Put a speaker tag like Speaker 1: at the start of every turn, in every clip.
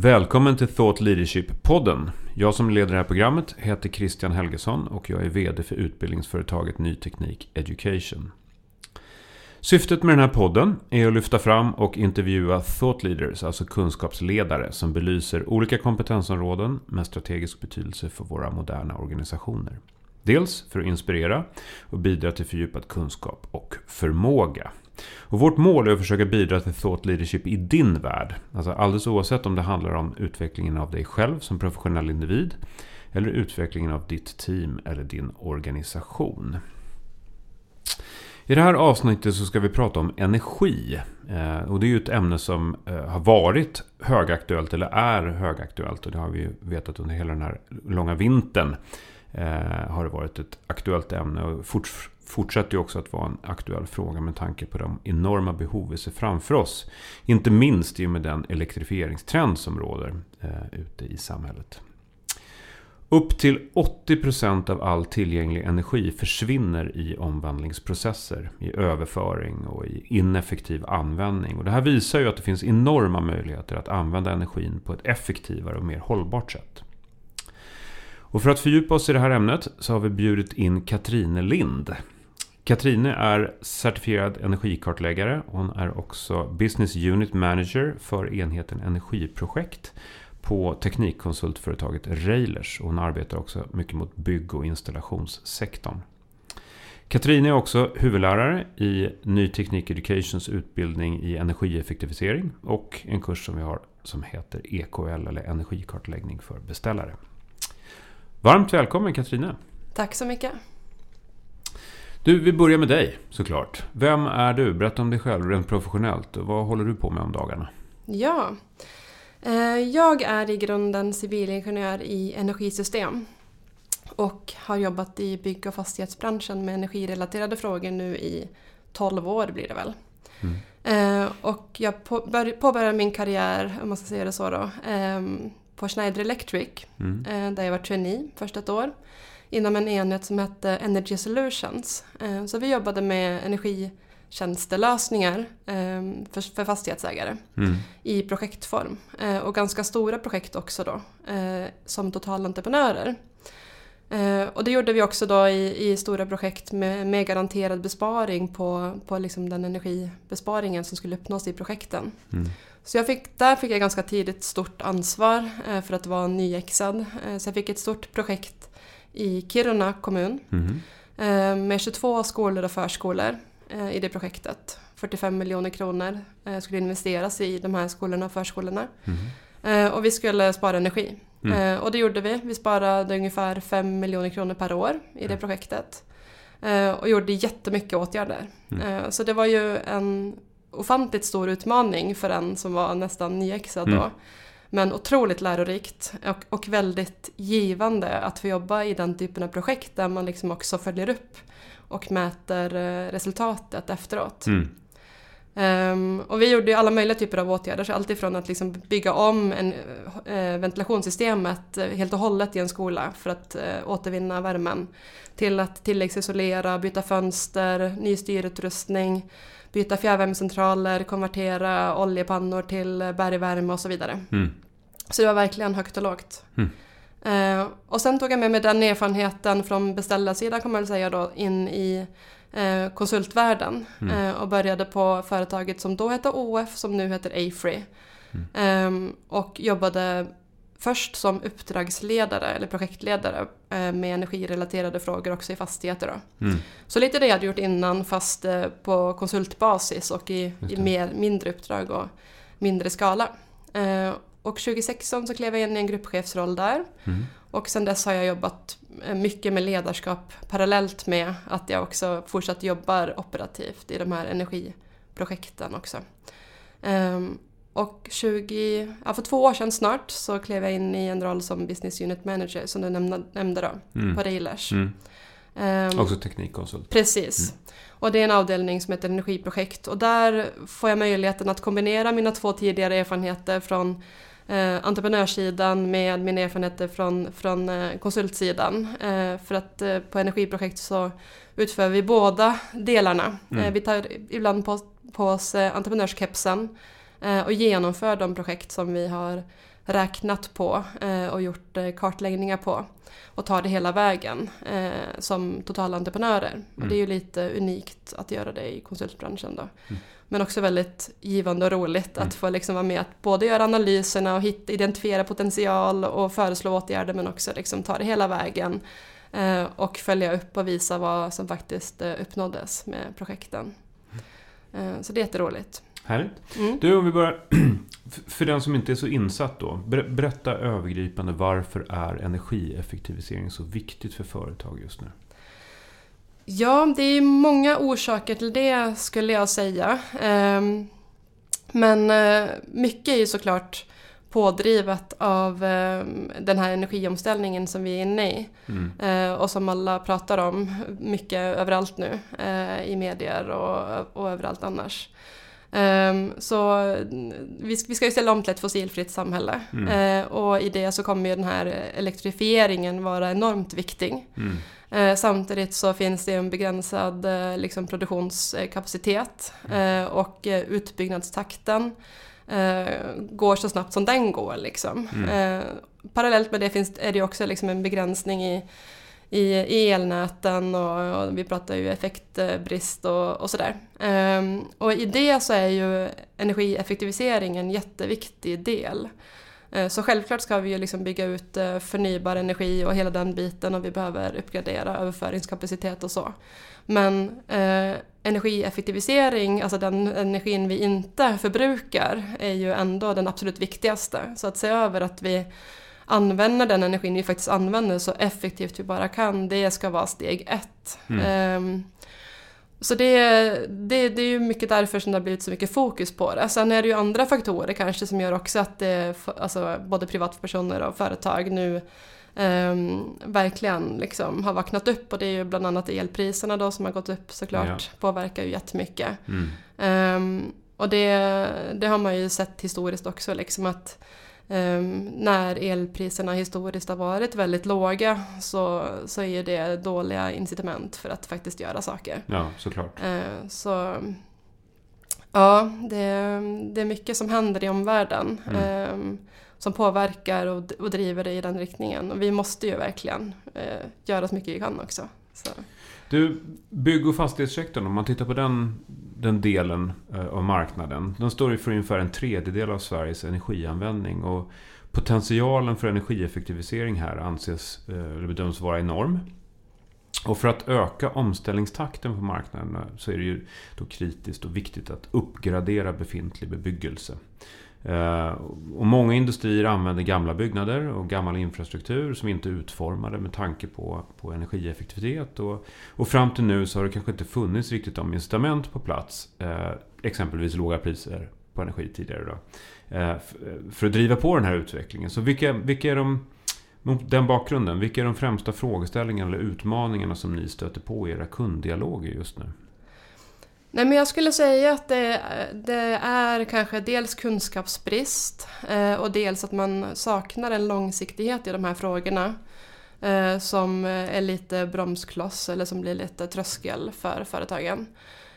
Speaker 1: Välkommen till Thought Leadership-podden. Jag som leder det här programmet heter Christian Helgesson och jag är VD för utbildningsföretaget Ny Teknik Education. Syftet med den här podden är att lyfta fram och intervjua thought leaders, alltså kunskapsledare som belyser olika kompetensområden med strategisk betydelse för våra moderna organisationer. Dels för att inspirera och bidra till fördjupad kunskap och förmåga. Och vårt mål är att försöka bidra till thought leadership i din värld. Alltså alldeles oavsett om det handlar om utvecklingen av dig själv som professionell individ eller utvecklingen av ditt team eller din organisation. I det här avsnittet så ska vi prata om energi. Eh, och det är ju ett ämne som eh, har varit högaktuellt eller är högaktuellt. Och det har vi ju vetat under hela den här långa vintern. Eh, har det varit ett aktuellt ämne och fortsätter ju också att vara en aktuell fråga med tanke på de enorma behov vi ser framför oss. Inte minst i och med den elektrifieringstrend som råder eh, ute i samhället. Upp till 80% av all tillgänglig energi försvinner i omvandlingsprocesser, i överföring och i ineffektiv användning. Och det här visar ju att det finns enorma möjligheter att använda energin på ett effektivare och mer hållbart sätt. Och för att fördjupa oss i det här ämnet så har vi bjudit in Katrine Lind. Katrine är certifierad energikartläggare. Hon är också Business Unit Manager för enheten Energiprojekt på teknikkonsultföretaget Railers. Hon arbetar också mycket mot bygg och installationssektorn. Katrin är också huvudlärare i Ny Teknik Educations utbildning i energieffektivisering och en kurs som vi har som heter EKL eller energikartläggning för beställare. Varmt välkommen Katrine!
Speaker 2: Tack så mycket!
Speaker 1: Du, vi börjar med dig såklart. Vem är du? Berätta om dig själv rent professionellt. Vad håller du på med om dagarna?
Speaker 2: Ja, eh, jag är i grunden civilingenjör i energisystem och har jobbat i bygg och fastighetsbranschen med energirelaterade frågor nu i 12 år blir det väl. Mm. Eh, och jag påbörjade min karriär, om man ska säga det så då, ehm, på Schneider Electric mm. Eh, där jag var trainee först ett år inom en enhet som hette Energy Solutions. Eh, så vi jobbade med energitjänstelösningar eh, för fastighetsägare mm. i projektform. Och ganska stora projekt också då som totalentreprenörer. Och det gjorde vi också då i, i stora projekt med, med, garanterad besparing på, på liksom den energibesparingen som skulle uppnås i projekten. Mm. Så jag fick, där fick jag ganska tidigt stort ansvar eh, för att vara nyexad. Eh, så jag fick ett stort projekt i Kiruna kommun mm. med 22 skolor och förskolor i det projektet. 45 miljoner kronor skulle investeras i de här skolorna och förskolorna. Mm. Och vi skulle spara energi. Mm. Och det gjorde vi. Vi sparade ungefär 5 miljoner kronor per år i det projektet. Och gjorde jättemycket åtgärder. Mm. Så det var ju en ofantligt stor utmaning för en som var nästan nyexad mm. då. Men otroligt lärorikt och, och, väldigt givande att få jobba i den typen av projekt där man liksom också följer upp och mäter eh, resultatet efteråt. Mm. Um, och vi gjorde alla möjliga typer av åtgärder, så alltifrån att liksom bygga om en, uh, ventilationssystemet helt och hållet i en skola för att uh, återvinna värmen, till att tilläggsisolera, byta fönster, ny styrutrustning, byta fjärrvärmecentraler, konvertera oljepannor till bergvärme och så vidare. Mm. Så det var verkligen högt och lågt. Mm. Eh, och sen tog jag med mig den erfarenheten från beställarsidan kan man väl säga då in i eh, konsultvärlden mm. eh, och började på företaget som då hette OF som nu heter Afree. Mm. Eh, och jobbade först som uppdragsledare eller projektledare eh, med energirelaterade frågor också i fastigheter. Mm. Så lite det jag hade gjort innan fast på konsultbasis och i, i mer, mindre uppdrag och mindre skala. Och 2016 så klev jag in i en gruppchefsroll där. Mm. Och sen dess har jag jobbat mycket med ledarskap parallellt med att jag också fortsatt jobbar operativt i de här energiprojekten också. Um, och 20, ja, för två år sedan snart så klev jag in i en roll som Business Unit Manager som du nämnde, nämnde då, mm. på Railers. Mm.
Speaker 1: Um, Också teknikkonsult.
Speaker 2: Precis. Mm. Och det är en avdelning som heter Energiprojekt och där får jag möjligheten att kombinera mina två tidigare erfarenheter från eh, entreprenörssidan med mina erfarenheter från, från eh, konsultsidan. Eh, för att eh, på Energiprojekt så utför vi båda delarna. Mm. Eh, vi tar ibland på, på oss eh, entreprenörskepsen Eh, och genomför de projekt som vi har räknat på eh, och gjort eh, kartläggningar på och tar det hela vägen eh, som totalentreprenörer. Mm. Och det är ju lite unikt att göra det i konsultbranschen då. Mm. Men också väldigt givande och roligt mm. att få liksom vara med att både göra analyserna och hitta, identifiera potential och föreslå åtgärder men också liksom ta det hela vägen och följa upp och visa vad som faktiskt uppnåddes med projekten. Mm. Så det är jätteroligt.
Speaker 1: Härligt. Mm. Du, om vi börjar... För den som inte är så insatt då. Berätta övergripande varför är energieffektivisering så viktigt för företag just nu?
Speaker 2: Ja, det är många orsaker till det skulle jag säga. Ehm, men eh, mycket är ju såklart pådrivet av ehm, den här energiomställningen som vi är inne i. Mm. Eh, och som alla pratar om mycket överallt nu eh, i medier och, och överallt annars. Um, så vi, vi ska ju ställa om till ett fossilfritt samhälle. Mm. Uh, och i det så kommer ju den här elektrifieringen vara enormt viktig. Mm. Uh, samtidigt så finns det en begränsad uh, liksom, produktionskapacitet mm. och utbyggnadstakten går så snabbt som den går. Liksom. Mm. parallellt med det finns, är det också liksom en begränsning i i, i elnäten och, och, vi pratar ju effektbrist och, och sådär. Ehm, och i det så är ju energieffektivisering en jätteviktig del. Ehm, så självklart ska vi ju liksom bygga ut eh, förnybar energi och hela den biten och vi behöver uppgradera överföringskapacitet och så. Men eh, energieffektivisering, alltså den energin vi inte förbrukar, är ju ändå den absolut viktigaste. Så att se över att vi använda den energin vi faktiskt använder så effektivt vi bara kan, det ska vara steg ett. Mm. Um, så det, det, det är ju mycket därför som det har blivit så mycket fokus på det. Sen är det ju andra faktorer kanske som gör också att det, alltså både privatpersoner och företag nu um, verkligen liksom har vaknat upp och det är ju bland annat elpriserna då som har gått upp såklart, ja. påverkar ju jättemycket. Mm. Um, och det, det har man ju sett historiskt också liksom att när elpriserna historiskt har varit väldigt låga så, så är det dåliga incitament för att faktiskt göra saker.
Speaker 1: Ja, såklart.
Speaker 2: Uh, så ja, det, det är mycket som händer i omvärlden mm. um, som påverkar och, och driver det i den riktningen. Och vi måste ju verkligen uh, göra så mycket vi kan också. Så.
Speaker 1: Du, bygg och fastighetssektorn, om man tittar på den, den delen eh, av marknaden. Den står ju för ungefär en tredjedel av Sveriges energianvändning. Och potentialen för energieffektivisering här anses, eh, eller bedöms vara enorm. Och för att öka omställningstakten på marknaden så är det ju då kritiskt och viktigt att uppgradera befintlig bebyggelse. Eh, och många industrier använder gamla byggnader och gammal infrastruktur som inte är utformade med tanke på, på energieffektivitet. Och, och fram till nu så har det kanske inte funnits riktigt de incitament på plats. Eh, exempelvis låga priser på energi tidigare. Då, eh, för att driva på den här utvecklingen. Så vilka, vilka är de, mot den bakgrunden, vilka är de främsta frågeställningarna eller utmaningarna som ni stöter på i era kunddialoger just nu?
Speaker 2: Nej, men jag skulle säga att det, det är kanske dels kunskapsbrist eh, och dels att man saknar en långsiktighet i de här frågorna eh, som är lite bromskloss eller som blir lite tröskel för företagen.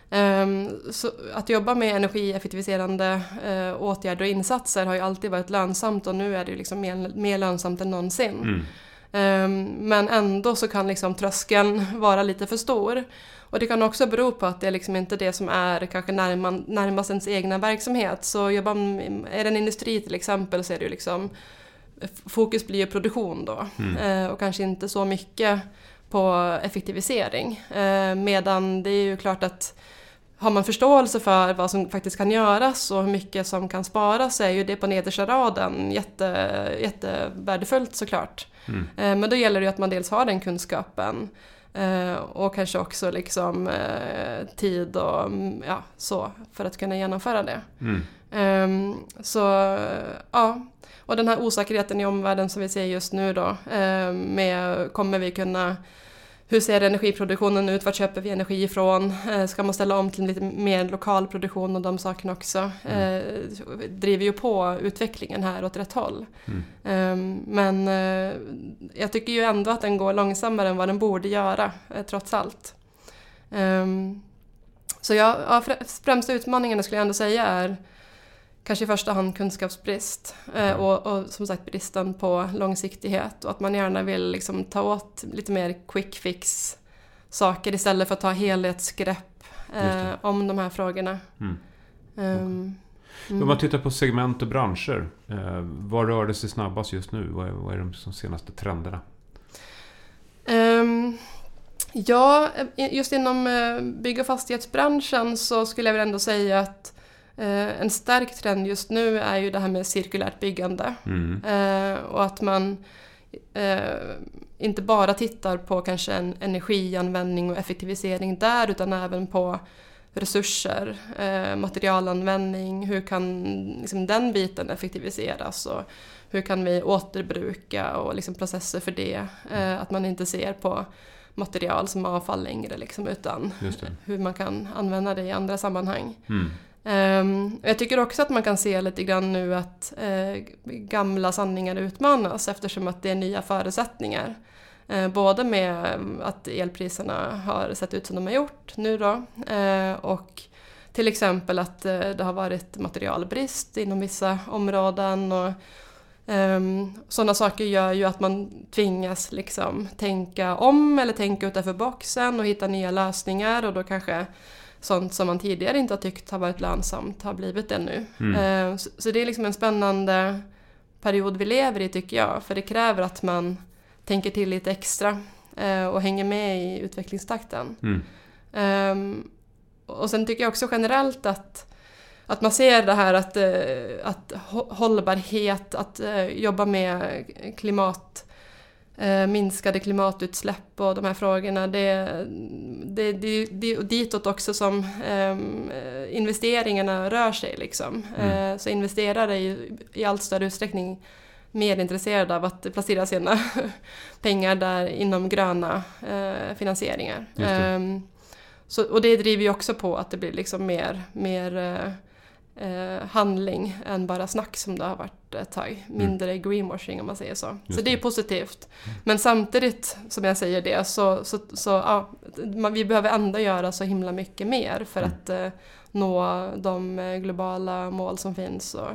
Speaker 2: Eh, så att jobba med energieffektiviserande eh, åtgärder och insatser har ju alltid varit lönsamt och nu är det liksom mer, mer lönsamt än någonsin. Mm. Ehm, men ändå så kan liksom tröskeln vara lite för stor. Och det kan också bero på att det är liksom inte det som är kanske närman, närmast ens egna verksamhet. Så jobbar man, är det en industri till exempel så är det ju liksom Fokus blir ju produktion då mm. Eh, och kanske inte så mycket på effektivisering. Eh, medan det är ju klart att har man förståelse för vad som faktiskt kan göras och hur mycket som kan sparas så är ju det på nedersta raden jätte, jättevärdefullt såklart. Mm. Eh, men då gäller det att man dels har den kunskapen Eh, och kanske också liksom eh, tid och mm, ja, så för att kunna genomföra det. Mm. Eh, så ja, och den här osäkerheten i omvärlden som vi ser just nu då eh, med kommer vi kunna hur ser energiproduktionen ut? Var köper vi energi ifrån? Eh, ska man ställa om till lite mer lokal produktion och de sakerna också? Mm. Eh, driver ju på utvecklingen här åt rätt håll. Mm. Eh, men eh, jag tycker ju ändå att den går långsammare än vad den borde göra, trots allt. Ehm, så ja, främsta utmaningarna skulle jag ändå säga är kanske i första hand kunskapsbrist eh, och, och, som sagt bristen på långsiktighet och att man gärna vill liksom ta åt lite mer quick fix saker istället för att ta helhetsgrepp eh, om de här frågorna. Mm.
Speaker 1: Um, mm. Om man tittar på segment och branscher, eh, vad rör det sig snabbast just nu? Vad är, vad är de senaste trenderna?
Speaker 2: Um, ja, just inom eh, bygg och fastighetsbranschen så skulle jag väl ändå säga att eh, en stark trend just nu är ju det här med cirkulärt byggande. Mm. Eh, och att man eh, inte bara tittar på kanske en energianvändning och effektivisering där utan även på resurser, eh, materialanvändning, hur kan liksom, den biten effektiviseras och hur kan vi återbruka och liksom, processer för det. Eh, att man inte ser på material som avfall längre liksom, utan hur man kan använda det i andra sammanhang. Mm. Um, jag tycker också att man kan se lite grann nu att uh, gamla sanningar utmanas eftersom att det är nya förutsättningar. Uh, eh, både med mm, att elpriserna har sett ut som de har gjort nu då uh, och till exempel att det har varit materialbrist inom vissa områden. Och, um, sådana saker gör ju att man tvingas liksom tänka om eller tänka utanför boxen och hitta nya lösningar och då kanske sånt som man tidigare inte har tyckt har varit lönsamt har blivit det nu. Mm. Eh, så det är liksom en spännande period vi lever i tycker jag, för det kräver att man tänker till lite extra eh, och hänger med i utvecklingstakten. Mm. Ehm, och sen tycker jag också generellt att, att man ser det här att, eh, att hållbarhet, att jobba med klimat minskade klimatutsläpp och de här frågorna. Det, det, det, det är ditåt också som eh, investeringarna rör sig. Liksom. Mm. Eh, så investerare är ju i allt större utsträckning mer intresserade av att placera sina pengar där inom gröna eh, finansieringar. Ehm, så, och det driver ju också på att det blir liksom mer, mer eh, handling än bara snack som det har varit ett tag. Mm. Mindre mm. greenwashing om man säger så. Just så det är positivt. Mm. Men samtidigt som jag säger det så, så, så ja, man, vi behöver ändå göra så himla mycket mer för mm. att eh, nå de eh, globala mål som finns och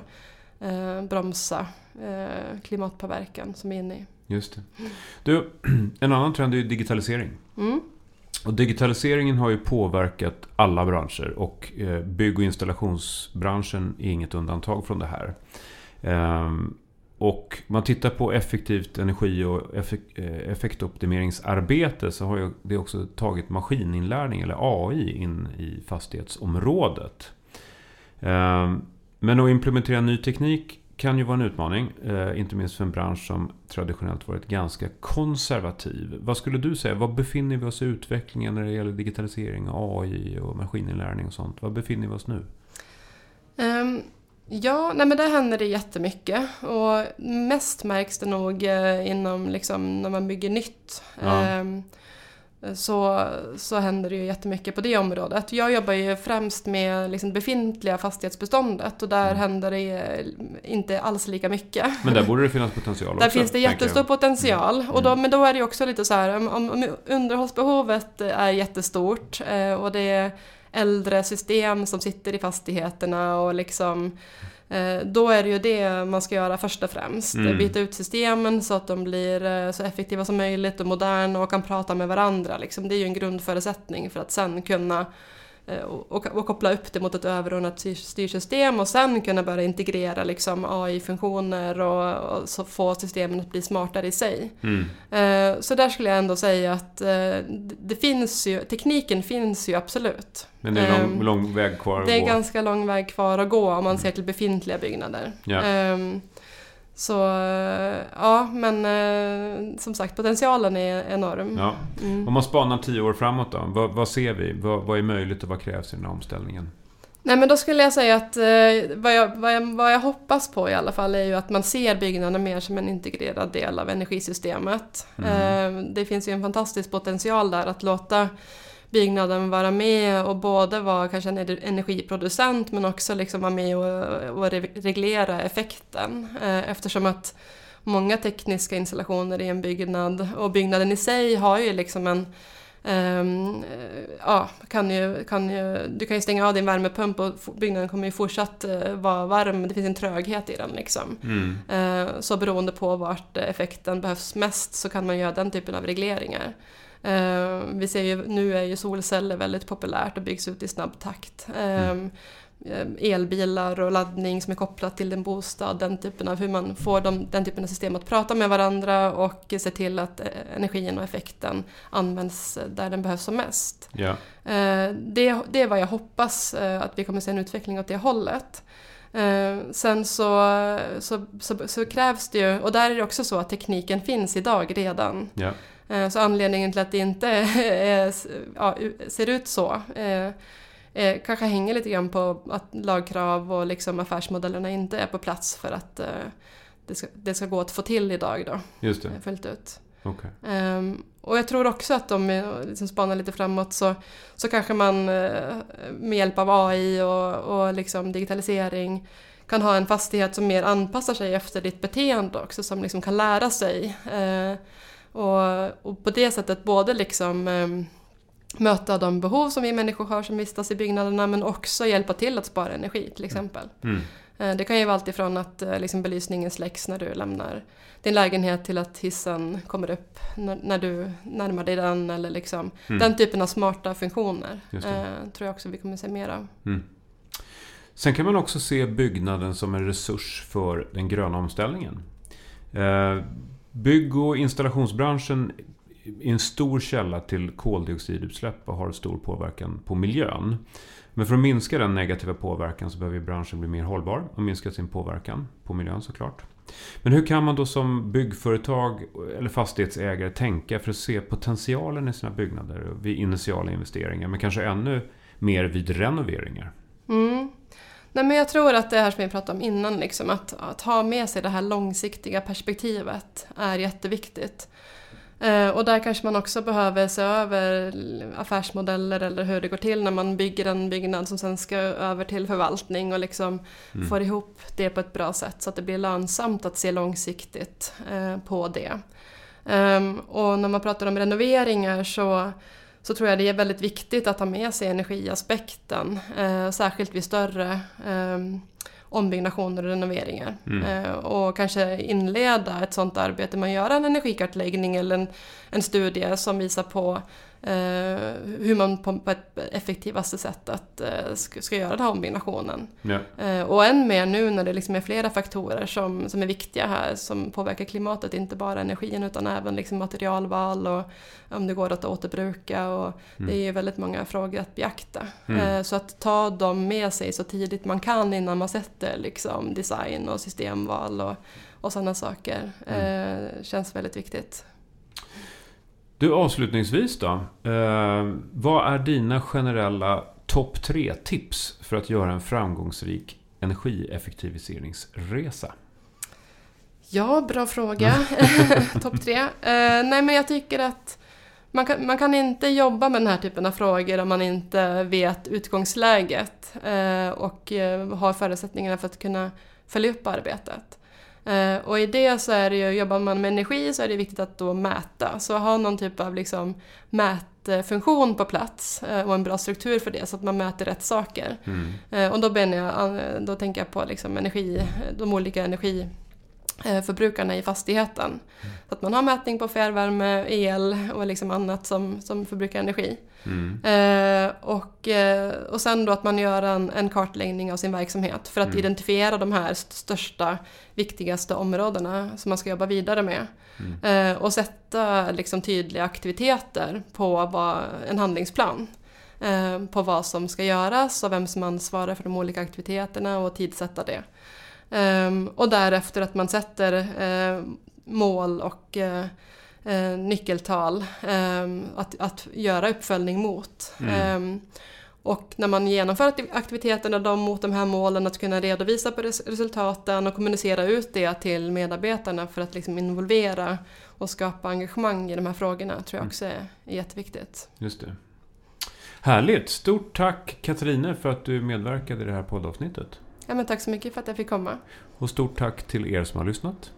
Speaker 2: eh, bromsa eh, klimatpåverkan som vi är inne i.
Speaker 1: Just det. Du, en annan trend är digitalisering. Mm. Och digitaliseringen har ju påverkat alla branscher och eh, bygg och installationsbranschen är inget undantag från det här. Ehm, och man tittar på effektivt energi och eh, effektoptimeringsarbete så har det också tagit maskininlärning eller AI in i fastighetsområdet. Ehm, men att implementera ny teknik kan ju vara en utmaning. Eh, inte minst för en bransch som traditionellt varit ganska konservativ. Vad skulle du säga? Var befinner vi oss i utvecklingen när det gäller digitalisering, AI och maskininlärning och sånt? Var befinner vi oss nu?
Speaker 2: Um, ja, nej men där händer det jättemycket. Och mest märks det nog eh, inom liksom, när man bygger nytt. Ja. Um, så, så händer det ju jättemycket på det området. Jag jobbar ju främst med liksom befintliga fastighetsbeståndet och där mm. händer det inte alls lika mycket.
Speaker 1: Men där borde det finnas potential
Speaker 2: Där också, finns det jättestor potential. Mm. Och då, men då är det också lite så här, om, om underhållsbehovet är jättestort eh, och det är äldre system som sitter i fastigheterna och liksom Eh, då är det ju det man ska göra först och främst. Mm. Byta ut systemen så att de blir eh, så effektiva som möjligt och moderna och kan prata med varandra. Liksom. Det är ju en grundförutsättning för att sen kunna och, och, koppla upp det mot ett överordnat styrsystem och sen kunna börja integrera liksom AI-funktioner och, och, så få systemen att bli smartare i sig. Mm. Eh, så där skulle jag ändå säga att eh, det finns ju, tekniken finns ju absolut.
Speaker 1: Men det är lång, lång väg kvar att
Speaker 2: gå? Det är ganska lång väg kvar att gå om man ser till befintliga byggnader. Ja. Så eh, ja, men eh, som sagt potentialen är enorm. Ja.
Speaker 1: Mm. Om man spanar tio år framåt då? Vad, vad ser vi? Vad, vad, är möjligt och vad krävs i den här omställningen?
Speaker 2: Nej men då skulle jag säga att eh, vad, jag, vad, jag, vad jag hoppas på i alla fall är ju att man ser byggnaderna mer som en integrerad del av energisystemet. Mm. Det finns ju en fantastisk potential där att låta byggnaden vara med och både vara kanske en energiproducent men också liksom vara med och, och reglera effekten. Eh, eftersom att många tekniska installationer i en byggnad och byggnaden i sig har ju liksom en Um, ja, kan ju, kan ju, du kan ju stänga av din värmepump och byggnaden kommer ju fortsatt uh, vara varm. Det finns en tröghet i den liksom. Mm. Uh, så beroende på vart effekten behövs mest så kan man göra den typen av regleringar. Uh, vi ser ju nu är ju solceller väldigt populärt och byggs ut i snabb takt. Mm. Eh, elbilar och laddning som är kopplat till din bostad. Den typen av hur man får de, den typen av system att prata med varandra och se till att eh, energin och effekten används där den behövs som mest.
Speaker 1: Ja.
Speaker 2: Det, det är vad jag hoppas att vi kommer se en utveckling åt det hållet. Sen så, så, så, så, krävs det ju, och där är det också så att tekniken finns idag redan.
Speaker 1: Ja.
Speaker 2: Så anledningen till att det inte är, ja, ser ut så eh, kanske hänger lite grann på att lagkrav och liksom affärsmodellerna inte är på plats för att eh, det, ska, det ska gå att få till idag då.
Speaker 1: Just det.
Speaker 2: Eh, fullt ut.
Speaker 1: Okay.
Speaker 2: Um, och jag tror också att om vi liksom spanar lite framåt så, så kanske man med hjälp av AI och, och liksom digitalisering kan ha en fastighet som mer anpassar sig efter ditt beteende också, som liksom kan lära sig. Uh, och, och, på det sättet både liksom um, möta de behov som vi människor har som vistas i byggnaderna men också hjälpa till att spara energi till exempel.
Speaker 1: Mm.
Speaker 2: Eh, det kan ju vara allt ifrån att eh, liksom, belysningen släcks när du lämnar din lägenhet till att hissen kommer upp när, du närmar dig den eller liksom mm. den typen av smarta funktioner eh, tror jag också vi kommer se mer av.
Speaker 1: Mm. Sen kan man också se byggnaden som en resurs för den gröna omställningen. Eh, bygg och installationsbranschen är en stor källa till koldioxidutsläpp och har stor påverkan på miljön. Men för att minska den negativa påverkan så behöver branschen bli mer hållbar och minska sin påverkan på miljön såklart. Men hur kan man då som byggföretag eller fastighetsägare tänka för att se potentialen i sina byggnader vid initiala investeringar men kanske ännu mer vid renoveringar?
Speaker 2: Mm. Nej, men jag tror att det här som vi pratade om innan, liksom, att, att ha med sig det här långsiktiga perspektivet är jätteviktigt. Eh, och där kanske man också behöver se över affärsmodeller eller hur det går till när man bygger en byggnad som sen ska över till förvaltning och liksom mm. får ihop det på ett bra sätt så att det blir lönsamt att se långsiktigt eh, på det. Ehm, och när man pratar om renoveringar så, så tror jag det är väldigt viktigt att ha med sig energiaspekten, eh, särskilt vid större ehm, ombyggnationer och renoveringar. Mm. Eh, och kanske inleda ett sådant arbete med att göra en energikartläggning eller en, en studie som visar på eh, hur man på, ett effektivaste sätt att, eh, ska, göra den här ombyggnationen.
Speaker 1: Ja.
Speaker 2: Eh, och än mer nu när det liksom är flera faktorer som, som är viktiga här som påverkar klimatet, inte bara energin utan även liksom materialval och om det går att återbruka. Och mm. Det är ju väldigt många frågor att beakta. Mm. Eh, så att ta dem med sig så tidigt man kan innan man sätter liksom design och systemval och, och sådana saker. Mm. Eh, känns väldigt viktigt.
Speaker 1: Du, avslutningsvis då. Eh, vad är dina generella topp tre tips för att göra en framgångsrik energieffektiviseringsresa?
Speaker 2: Ja, bra fråga. topp tre. Eh, nej, men jag tycker att man kan, man kan inte jobba med den här typen av frågor om man inte vet utgångsläget eh, och eh, har förutsättningarna för att kunna följa upp arbetet. Eh, och i det så är det ju, jobbar man med energi så är det viktigt att då mäta. Så ha någon typ av liksom mätfunktion på plats eh, och en bra struktur för det så att man mäter rätt saker.
Speaker 1: Mm.
Speaker 2: Eh, och då, jag, då tänker jag på liksom energi, de olika energi förbrukarna i fastigheten. Mm. Så att man har mätning på fjärrvärme, el och liksom annat som, som förbrukar energi.
Speaker 1: Mm.
Speaker 2: Eh, och, eh, och sen då att man gör en, en kartläggning av sin verksamhet för att mm. identifiera de här största, viktigaste områdena som man ska jobba vidare med.
Speaker 1: Mm.
Speaker 2: Eh, och sätta liksom, tydliga aktiviteter på vad, en handlingsplan. Eh, på vad som ska göras och vem som ansvarar för de olika aktiviteterna och tidsätta det. Um, och därefter att man sätter uh, mål och uh, nyckeltal um, att, att göra uppföljning mot.
Speaker 1: Mm.
Speaker 2: Um, och när man genomför aktiviteterna då mot de här målen att kunna redovisa på res resultaten och kommunicera ut det till medarbetarna för att liksom involvera och skapa engagemang i de här frågorna tror jag mm. också är, är jätteviktigt.
Speaker 1: Just det. Härligt! Stort tack Katarina för att du medverkade i det här poddavsnittet.
Speaker 2: Ja, men tack så mycket för att jag fick komma.
Speaker 1: Och stort tack till er som har lyssnat.